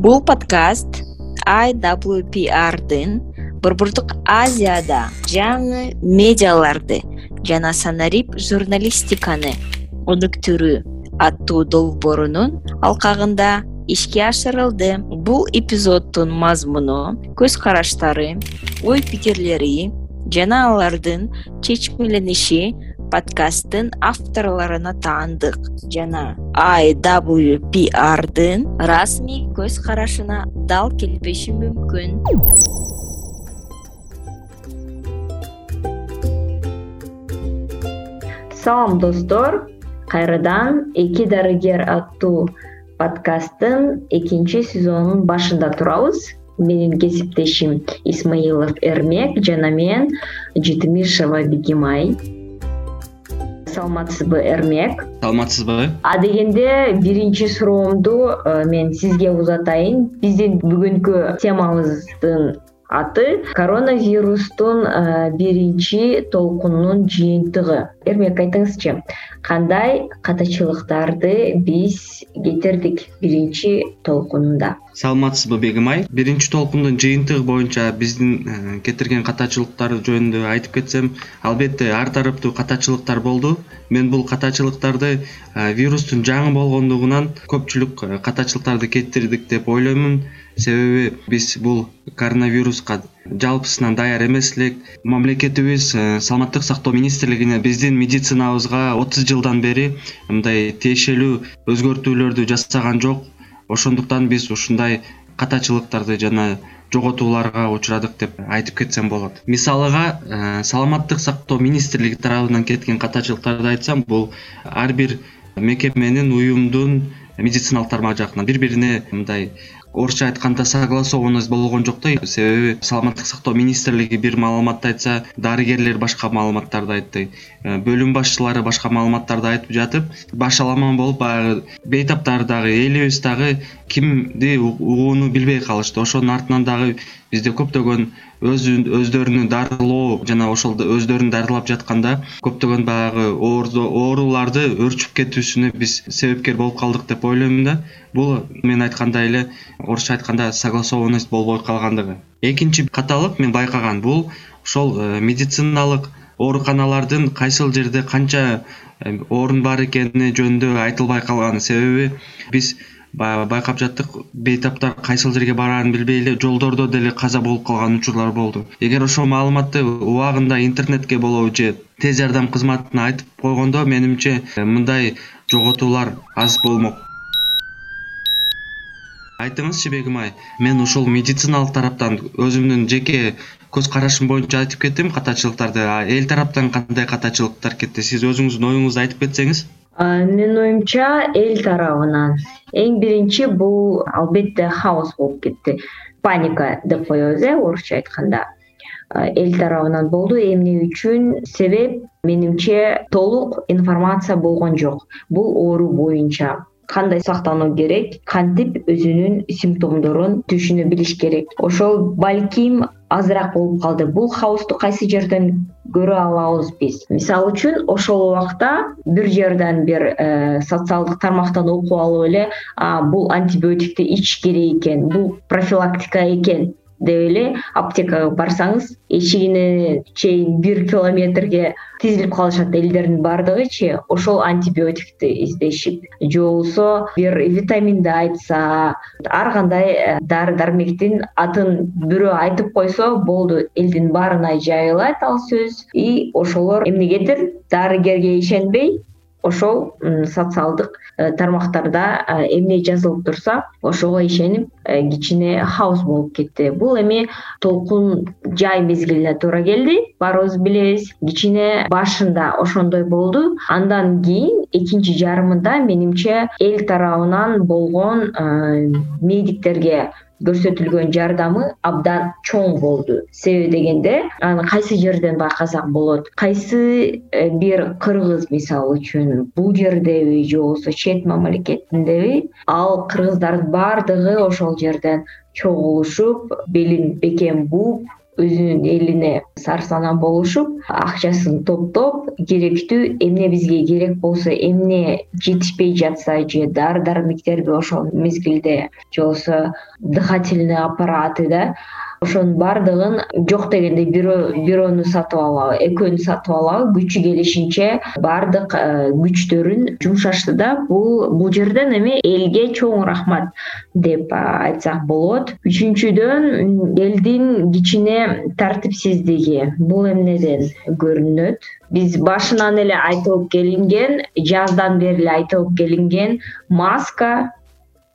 бул подкаст iwprдын борбордук азияда жаңы медиаларды жана санарип журналистиканы өнүктүрүү аттуу долбоорунун алкагында ишке ашырылды. Бул эпизоддун мазмуну көз караштары ой пикирлери жана алардын чечмелениши подкасттын авторлоруна таандык. Жана iwprдын расмий көз карашына дал келбеши мүмкүн. Салам достор. Кайрадан эки дарыгер аттуу подкасттын экинчи сезонунун башында турабыз менин кесиптешим исмаилов эрмек жана мен житимишева бегимай саламатсызбы эрмек? Саламатсызбы. Адегенде биринчи суроомду э, мен сизге узатайын. Биздин бүгүнкү темабыздын аты коронавирустун э, биринчи толкунунун жыйынтыгы эрмек айтыңызчы кандай катачылыктарды биз кетирдик биринчи толкунунда? Саламатсызбы бегимай биринчи толкундун жыйынтыгы боюнча биздин э, кетирген катачылыктар жөнүндө айтып кетсем албетте ар тараптуу катачылыктар болду. Мен бул катачылыктарды э, вирустун жаңы болгондугунан көпчүлүк катачылыктарды кетирдик деп ойлоймун. Себеби биз бул коронавируска жалпысынан даяр эмес элек мамлекетибиз э, саламаттык сактоо министрлигине биздин медицинабызга отуз жылдан бери мындай тиешелүү өзгөртүүлөрдү жасаган жок. Ошондуктан биз ушундай катачылыктарды жана жоготууларга учурадык деп айтып кетсем болот. Мисалыга э, саламаттык сактоо министрлиги тарабынан кеткен катачылыктарды айтсам бул ар бир мекеменин уюмдун медициналык тармагы жакынан бири бирине мындай орусча айтканда согласованность болгон жок да себеби саламаттык сактоо министрлиги бир маалыматты айтса дарыгерлер башка маалыматтарды айтты э, бөлүм башчылары башка маалыматтарды айтып жатып башаламан болуп баягы бейтаптар дагы элибиз дагы кимди угууну билбей калышты. Ошонун артынан дагы бизде көптөгөн өздөрүнүн дарылоо жана ошол өздөрүн дарылап жатканда көптөгөн баягы ооруларды өрчүп кетүүсүнө биз себепкер болуп калдык деп ойлоймун да. Бул мен айткандай эле орусча айтканда согласованность болбой калгандыгы. Экинчи каталык мен байкаган бул ошол э, медициналык ооруканалардын кайсыл жерде канча э, орун бар экени жөнүндө айтылбай калганы себеби биз баягы байкап жаттык. Бейтаптар кайсыл жерге бараарын билбей эле жолдордо деле каза болуп калган учурлар болду. Эгер ошол маалыматты убагында интернетке болобу же тез жардам кызматына айтып койгондо менимче э, мындай жоготуулар аз болмок. Айтыңызчы бегимай мен ушул медициналык тараптан өзүмдүн жеке көз карашым боюнча айтып кеттим. Катачылыктарды эл тараптан кандай катачылыктар кетти? Сиз өзүңүздүн оюңузду айтып кетсеңиз менин оюмча эл тарабынан эң биринчи бул албетте хаос болуп кетти. Паника деп коебуз э орусча айтканда. Эл тарабынан болду. Эмне үчүн? Себеп менимче толук информация болгон жок. Бул оору боюнча кандай сактануу керек кантип өзүнүн симптомдорун түшүнө билиш керек? Ошол балким азыраак болуп калды. Бул хаосту кайсы жерден көрө алабыз биз? Мисалы үчүн ошол убакта бир жерден бир э, социалдык тармактан окуп алып эле бул антибиотикти ич керек экен бул профилактика экен деп эле аптекага барсаңыз эшигине чейин бир километрге тизилип калышат элдердин баардыгычы ошол антибиотикти издешип же болбосо бир витаминди айтса ар кандай э, дары дармектин атын бирөө айтып койсо болду элдин баарына жайылат ал сөз. И ошолор эмнегедир дарыгерге ишенбей ошол социалдык э, тармактарда э, эмне жазылып турса ошого ишенип э, кичине хаос болуп кетти. Бул эми толкун жай мезгилине туура келди. Баарыбыз билебиз кичине башында ошондой болду. Андан кийин экинчи жарымында менимче эл тарабынан болгон медиктерге көрсөтүлгөн жардамы абдан чоң болду. Себеби дегенде аны кайсы жерден байкасак болот? Кайсы э, бир кыргыз мисалы үчүн? Бул жердеби же болбосо чет мамлекетиндеби ал кыргыздардын баардыгы ошол жерден чогулушуп белин бекем бууп өзүнүн элине сарсанаа болушуп акчасын топтоп керектүү эмне бизге керек болсо эмне жетишпей жатса же дары дармектерди ошол мезгилде же болбосо дыхательный аппараты да ошонун баардыгын жок дегенде бирөөнү сатып алабы экөөнү сатып алабы күчү келишинче баардык э, күчтөрүн жумшашты да бул бул жерден эми элге чоң рахмат деп айтсак болот. Үчүнчүдөн элдин кичине тартипсиздиги бул эмнеден көрүнөт? Биз башынан эле айтылып келинген жаздан бери эле айтылып келинген маска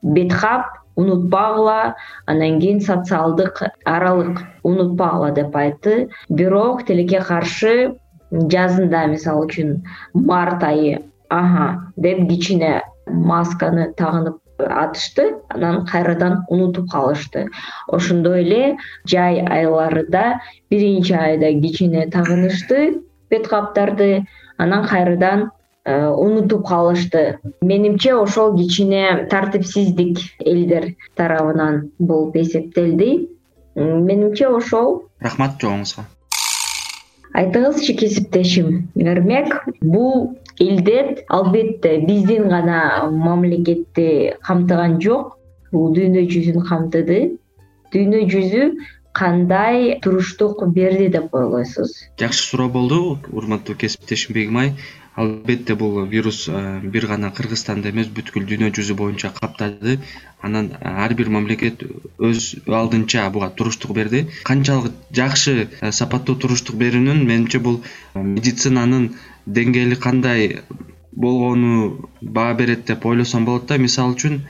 бет кап унутпагыла анан кийин социалдык аралык унутпагыла деп айтты. Бирок тилекке каршы жазында мисалы үчүн март айы аха деп кичине масканы тагынып атышты. Анан кайрадан унутуп калышты ошондой эле жай айларында биринчи айда кичине тагынышты бет каптарды анан кайрадан унутуп калышты. Менимче ошол кичине тартипсиздик элдер тарабынан болуп эсептелди. Менимче ошол. Рахмат жообуңузга айтыңызчы кесиптешим эрмек бул илдет албетте биздин гана мамлекетти камтыган жок. Бул дүйнө жүзүн камтыды. Дүйнө жүзү кандай туруштук берди деп ойлойсуз? Жакшы суроо болду урматтуу кесиптешим бегимай албетте бул вирус бир гана кыргызстанды эмес бүткүл дүйнө жүзү боюнча каптады. Анан ар бир мамлекет өз алдынча буга туруштук берди. Канчалык жакшы сапаттуу туруштук берүүнүн менимче бул медицинанын деңгээли кандай болгону баа берет деп ойлосом болот да. Мисалы үчүн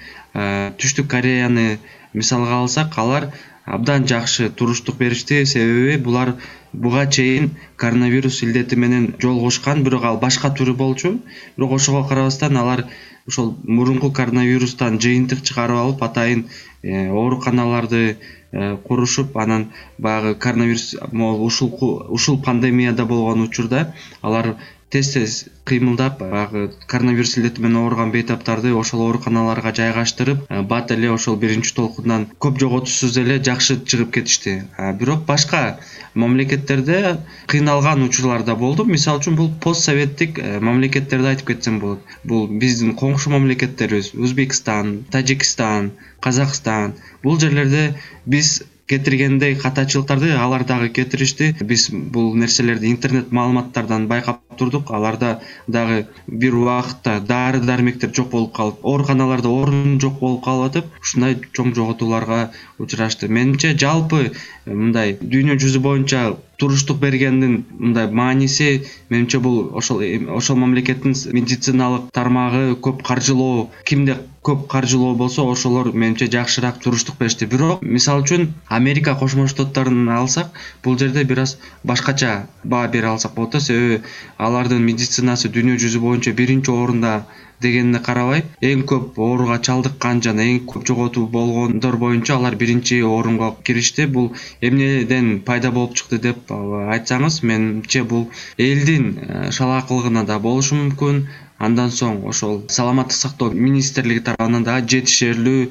түштүк кореяны мисалга алсак алар абдан жакшы туруштук беришти себеби булар буга чейин коронавирус илдети менен жолугушкан бирок ал башка түрү болчу. Бирок ошого карабастан алар ошол мурунку коронавирустан жыйынтык чыгарып алып атайын э, ооруканаларды э, курушуп анан баягы коронавирус могу ушул пандемияда болгон учурда алар тез тез кыймылдап баягы коронавирус илдети менен ооруган бейтаптарды ошол ооруканаларга жайгаштырып э, бат эле ошол биринчи толкундан көп жоготуусуз эле жакшы чыгып кетишти. Бирок башка мамлекеттерде кыйналган учурлар да болду. Мисалы үчүн бул пост советтик э, мамлекеттерди айтып кетсем болот. Бул биздин коңшу мамлекеттерибиз өзбекстан тажикстан казакстан. Бул жерлерде биз кетиргендей катачылыктарды алар дагы кетиришти. Биз бул нерселерди интернет маалыматтардан байкап турдук. Аларда дагы бир убакытта дары дармектер жок болуп калып ооруканаларда орун жок болуп калып атып ушундай чоң жоготууларга учурашты. Менимче жалпы мындай дүйнө жүзү боюнча туруштук бергендин мындай мааниси менимче бул ошол ошол мамлекеттин медициналык тармагы көп каржылоо кимде көп каржылоо болсо ошолор менимче жакшыраак туруштук беришти. Бирок мисалы үчүн америка кошмо штаттарын алсак бул жерде бир аз башкача баа бере алсак болот да. Себеби алардын медицинасы дүйнө жүзү боюнча биринчи орунда дегенине карабай эң көп ооруга чалдыккан жана эң көп жоготуу болгондор боюнча алар биринчи орунга киришти. Бул эмнеден пайда болуп чыкты деп айтсаңыз менимче бул элдин э, шалаакылыгына да болушу мүмкүн андан соң ошол саламаттык сактоо министрлиги тарабынан дагы жетишерлүү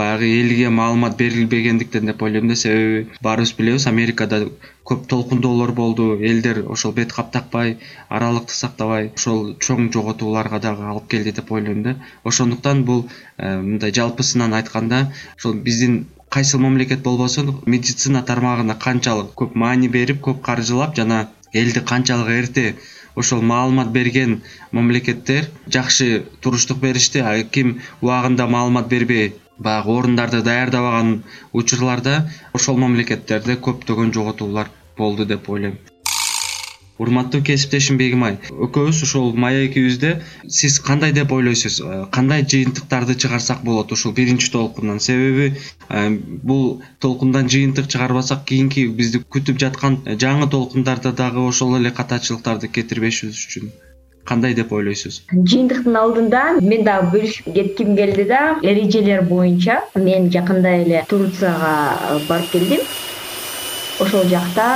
баягы элге маалымат берилбегендиктен деп ойлойм да. Себеби баарыбыз билебиз америкада көп толкундоолор болду. Элдер ошол бет кап такпай аралыкты сактабай ошол чоң жоготууларга дагы алып келди деп ойлойм да. Ошондуктан бул э, мындай жалпысынан айтканда ошол биздин кайсыл мамлекет болбосун медицина тармагына канчалык көп маани берип көп каржылап жана элди канчалык эрте ошол маалымат берген мамлекеттер жакшы туруштук беришти а ким убагында маалымат бербей баягы орундарды даярдабаган учурларда ошол мамлекеттерде көптөгөн жоготуулар болду деп ойлойм урматтуу кесиптешим бегимай экөөбүз ушул маегибизде сиз кандай деп ойлойсуз? Э, кандай жыйынтыктарды чыгарсак болот ушул биринчи толкундан? Себеби э, бул толкундан жыйынтык чыгарбасак кийинки бизди күтүп жаткан жаңы толкундарда дагы ошол эле катачылыктарды кетирбешибиз үчүн. Кандай деп ойлойсуз? Жыйынтыктын алдында мен дагы бөлүшүп кетким келди да эрежелер боюнча мен жакында эле турцияга барып келдим ошол жакта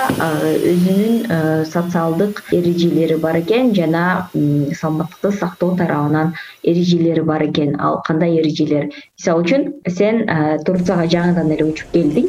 өзүнүн социалдык эрежелери бар экен жана саламаттыкты сактоо тарабынан эрежелери бар экен. Ал кандай эрежелер? Мисалы үчүн сен турцияга жаңыдан эле учуп келдиң.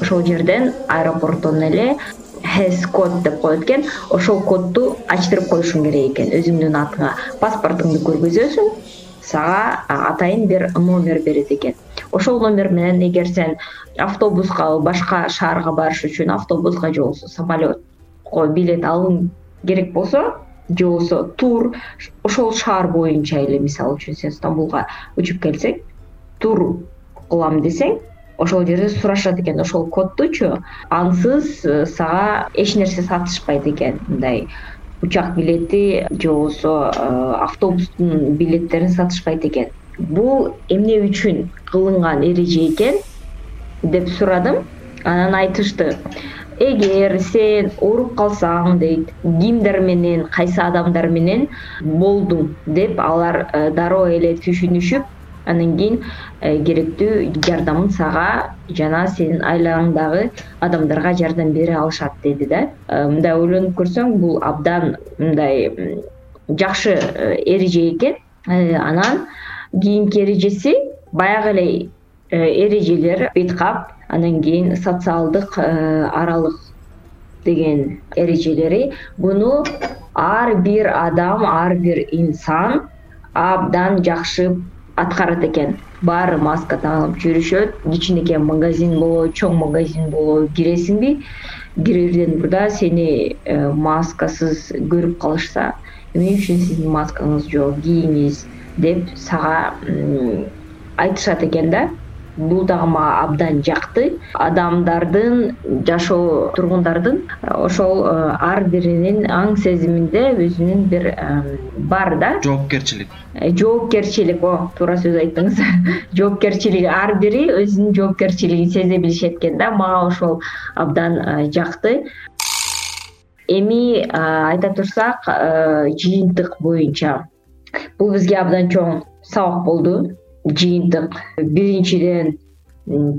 Ошол жерден аэропорттон эле хс код деп коет экен. Ошол кодду ачтырып коюшуң керек экен өзүңдүн атыңа. Паспортуңду көргөзөсүң сага атайын бир номер берет экен ошол номер менен эгер сен автобуска башка шаарга барыш үчүн автобуска же болбосо самолетко билет алууң керек болсо же болбосо тур ошол шаар боюнча эле мисалы үчүн сен стамбулга учуп келсең тур кылам десең ошол жерде сурашат экен ошол коддучу. Ансыз э, сага эч нерсе сатышпайт экен. Мындай учак билети же болбосо э, автобустун билеттерин сатышпайт экен бул эмне үчүн кылынган эреже экен деп сурадым. Анан айтышты. Эгер сен ооруп калсаң дейт кимдер менен кайсы адамдар менен болдуң деп алар э, дароо эле түшүнүшүп анан кийин э, керектүү жардамын сага жана сенин айланаңдагы адамдарга жардам бере алышат деди да. Э, мындай ойлонуп көрсөң бул абдан мындай жакшы эреже экен. Анан кийинки эрежеси баягы эле эрежелер беткап анан кийин социалдык аралык деген эрежелери. Буну ар бир адам ар бир инсан абдан жакшы аткарат экен. Баары маска тагып жүрүшөт. Кичинекей магазин болобу чоң магазин болобу киресиңби? Кирерден мурда сени э, маскасыз көрүп калышса эмне үчүн сиздин маскаңыз жок кийиңиз деп сага айтышат экен да. Бул дагы мага абдан жакты. Адамдардын жашоо тургундардын ошол э, ар биринин аң сезиминде өзүнүн бир бар да. Жоопкерчилик. Э, жоопкерчилик ооба туура сөз айттыңыз. Жоопкерчилиги ар бири өзүнүн жоопкерчилигин сезе билишет экен да. Мага ошол абдан э, жакты. Эми айта турсак жыйынтык боюнча бул бизге абдан чоң сабак болду. Жыйынтык. Биринчиден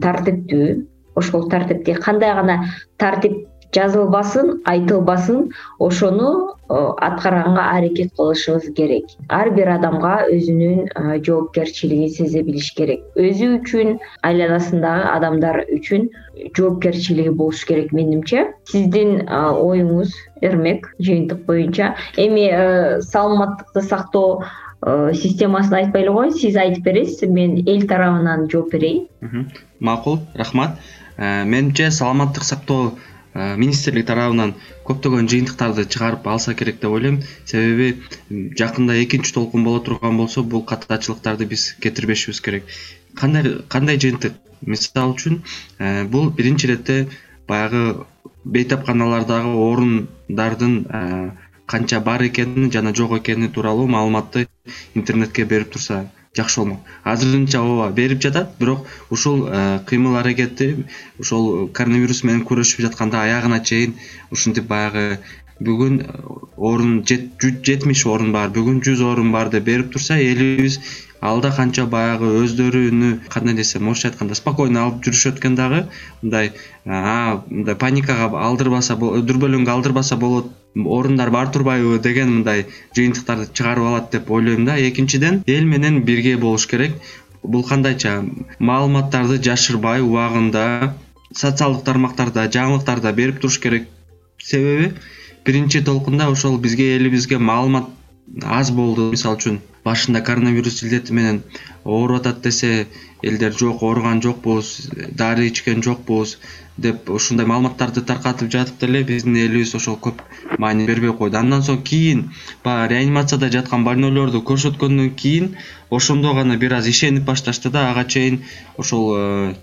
тартиптүү. Ошол тартипти кандай гана тартип жазылбасын айтылбасын ошону аткарганга аракет кылышыбыз керек. Ар бир адамга өзүнүн жоопкерчилигин сезе билиш керек. Өзү үчүн айланасындагы адамдар үчүн жоопкерчилиги болуш керек менимче. Сиздин оюңуз эрмек жыйынтык боюнча. Эми саламаттыкты сактоо Э, системасын айтпай эле коеюн сиз айтып бересиз мен эл тарабынан жооп берейин. Макул рахмат. Э, менимче саламаттык сактоо э, министрлиги тарабынан көптөгөн жыйынтыктарды чыгарып алса керек деп ойлойм. Себеби жакында экинчи толкун боло турган болсо бул катачылыктарды биз кетирбешибиз керек. Кандай кандай жыйынтык? Мисалы үчүн бул биринчи иретте баягы бейтапканалардагы орундардын канча бар экени жана жок экени тууралуу маалыматты интернетке берип турса жакшы болмок. Азырынча ооба берип жатат бирок ушул э, кыймыл аракети ошол коронавирус менен күрөшүп жатканда аягына чейин ушинтип баягы бүгүн э, орун жетимиш орун бар бүгүн жүз орун бар деп берип турса элибиз алда канча баягы өздөрүнү кандай десем орусча айтканда спокойно алып жүрүшөт экен дагы. Мындай мындай паникага алдырбаса дүрбөлөңгө алдырбаса болот орундар бар турбайбы деген мындай жыйынтыктарды чыгарып алат деп ойлойм да. Экинчиден эл менен бирге болуш керек. Бул кандайча маалыматтарды жашырбай убагында социалдык тармактарда жаңылыктарда берип туруш керек себеби биринчи толкунда ошол бизге элибизге маалымат аз болду мисалы үчүн. Башында коронавирус илдети менен ооруп атат десе элдер жок ооруган жокпуз дары ичкен жокпуз деп ушундай маалыматтарды таркатып жатып деле биздин элибиз ошол көп маани бербей койду. Андан соң кийин баягы реанимацияда жаткан больнойлорду көрсөткөндөн кийин ошондо гана бир аз ишенип башташты да ага чейин ошол э,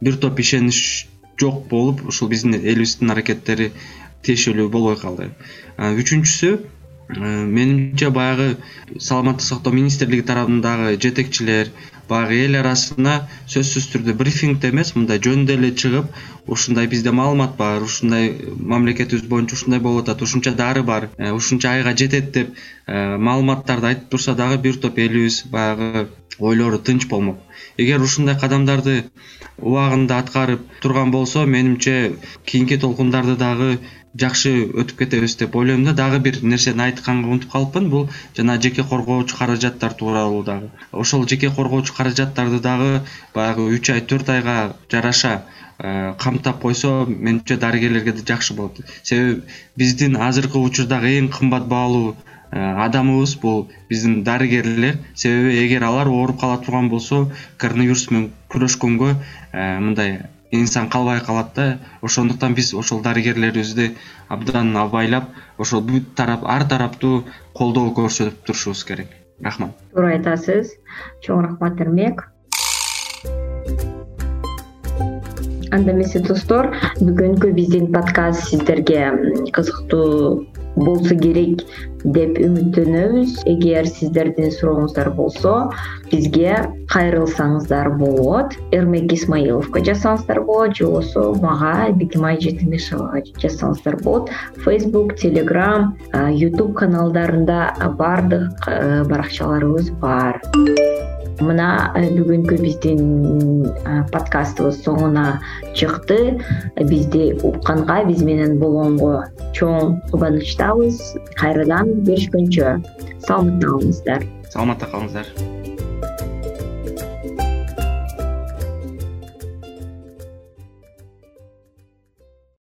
бир топ ишенич жок болуп ушул биздин элибиздин аракеттери тиешелүү болбой калды. Үчүнчүсү Э, менимче баягы саламаттык сактоо министрлиги тарабындагы жетекчилер баягы эл арасына сөзсүз түрдө брифингде эмес мындай жөнүндө эле чыгып ушундай бизде маалымат бар ушундай мамлекетибиз боюнча ушундай болуп атат ушунча дары бар э, ушунча айга жетет деп э, маалыматтарды айтып турса дагы бир топ элибиз баягы ойлору тынч болмок. Эгер ушундай кадамдарды убагында аткарып турган болсо менимче кийинки толкундарды дагы жакшы өтүп кетебиз деп ойлойм да дагы бир нерсени айтканга унутуп калыпмын бул жана жеке коргоочу каражаттар тууралуу дагы. Ошол жеке коргоочу каражаттарды дагы баягы үч ай төрт айга жараша э, камтап койсо менимче дарыгерлерге да жакшы болот. Себеби биздин азыркы учурдагы эң кымбат баалуу адамыбыз бул биздин дарыгерлер. Себеби эгер алар ооруп кала турган болсо коронавирус менен күрөшкөнгө э, мындай инсан калбай калат да. Ошондуктан биз ошол дарыгерлерибизди абдан абайлап ошол бүт тарап ар тараптуу колдоо көрсөтүп турушубуз керек. Рахмат. Туура айтасыз. Чоң рахмат эрмек. Анда эмесе достор бүгүнкү биздин подкаст сиздерге кызыктуу болсо керек деп үмүттөнөбүз. Эгер сиздердин сурооңуздар болсо бизге кайрылсаңыздар болот. Эрмек исмаиловго жазсаңыздар болот же болбосо мага бегимай жетимишевага жазсаңыздар болот. Фейсбук телеграм youtube каналдарында баардык баракчаларыбыз бар мына э, бүгүнкү биздин э, подкастыбыз соңуна чыкты. Бизди укканга биз менен болгонго чоң кубанычтабыз. Кайрадан көрүшкөнчө саламатта калыңыздар. Саламатта калыңыздар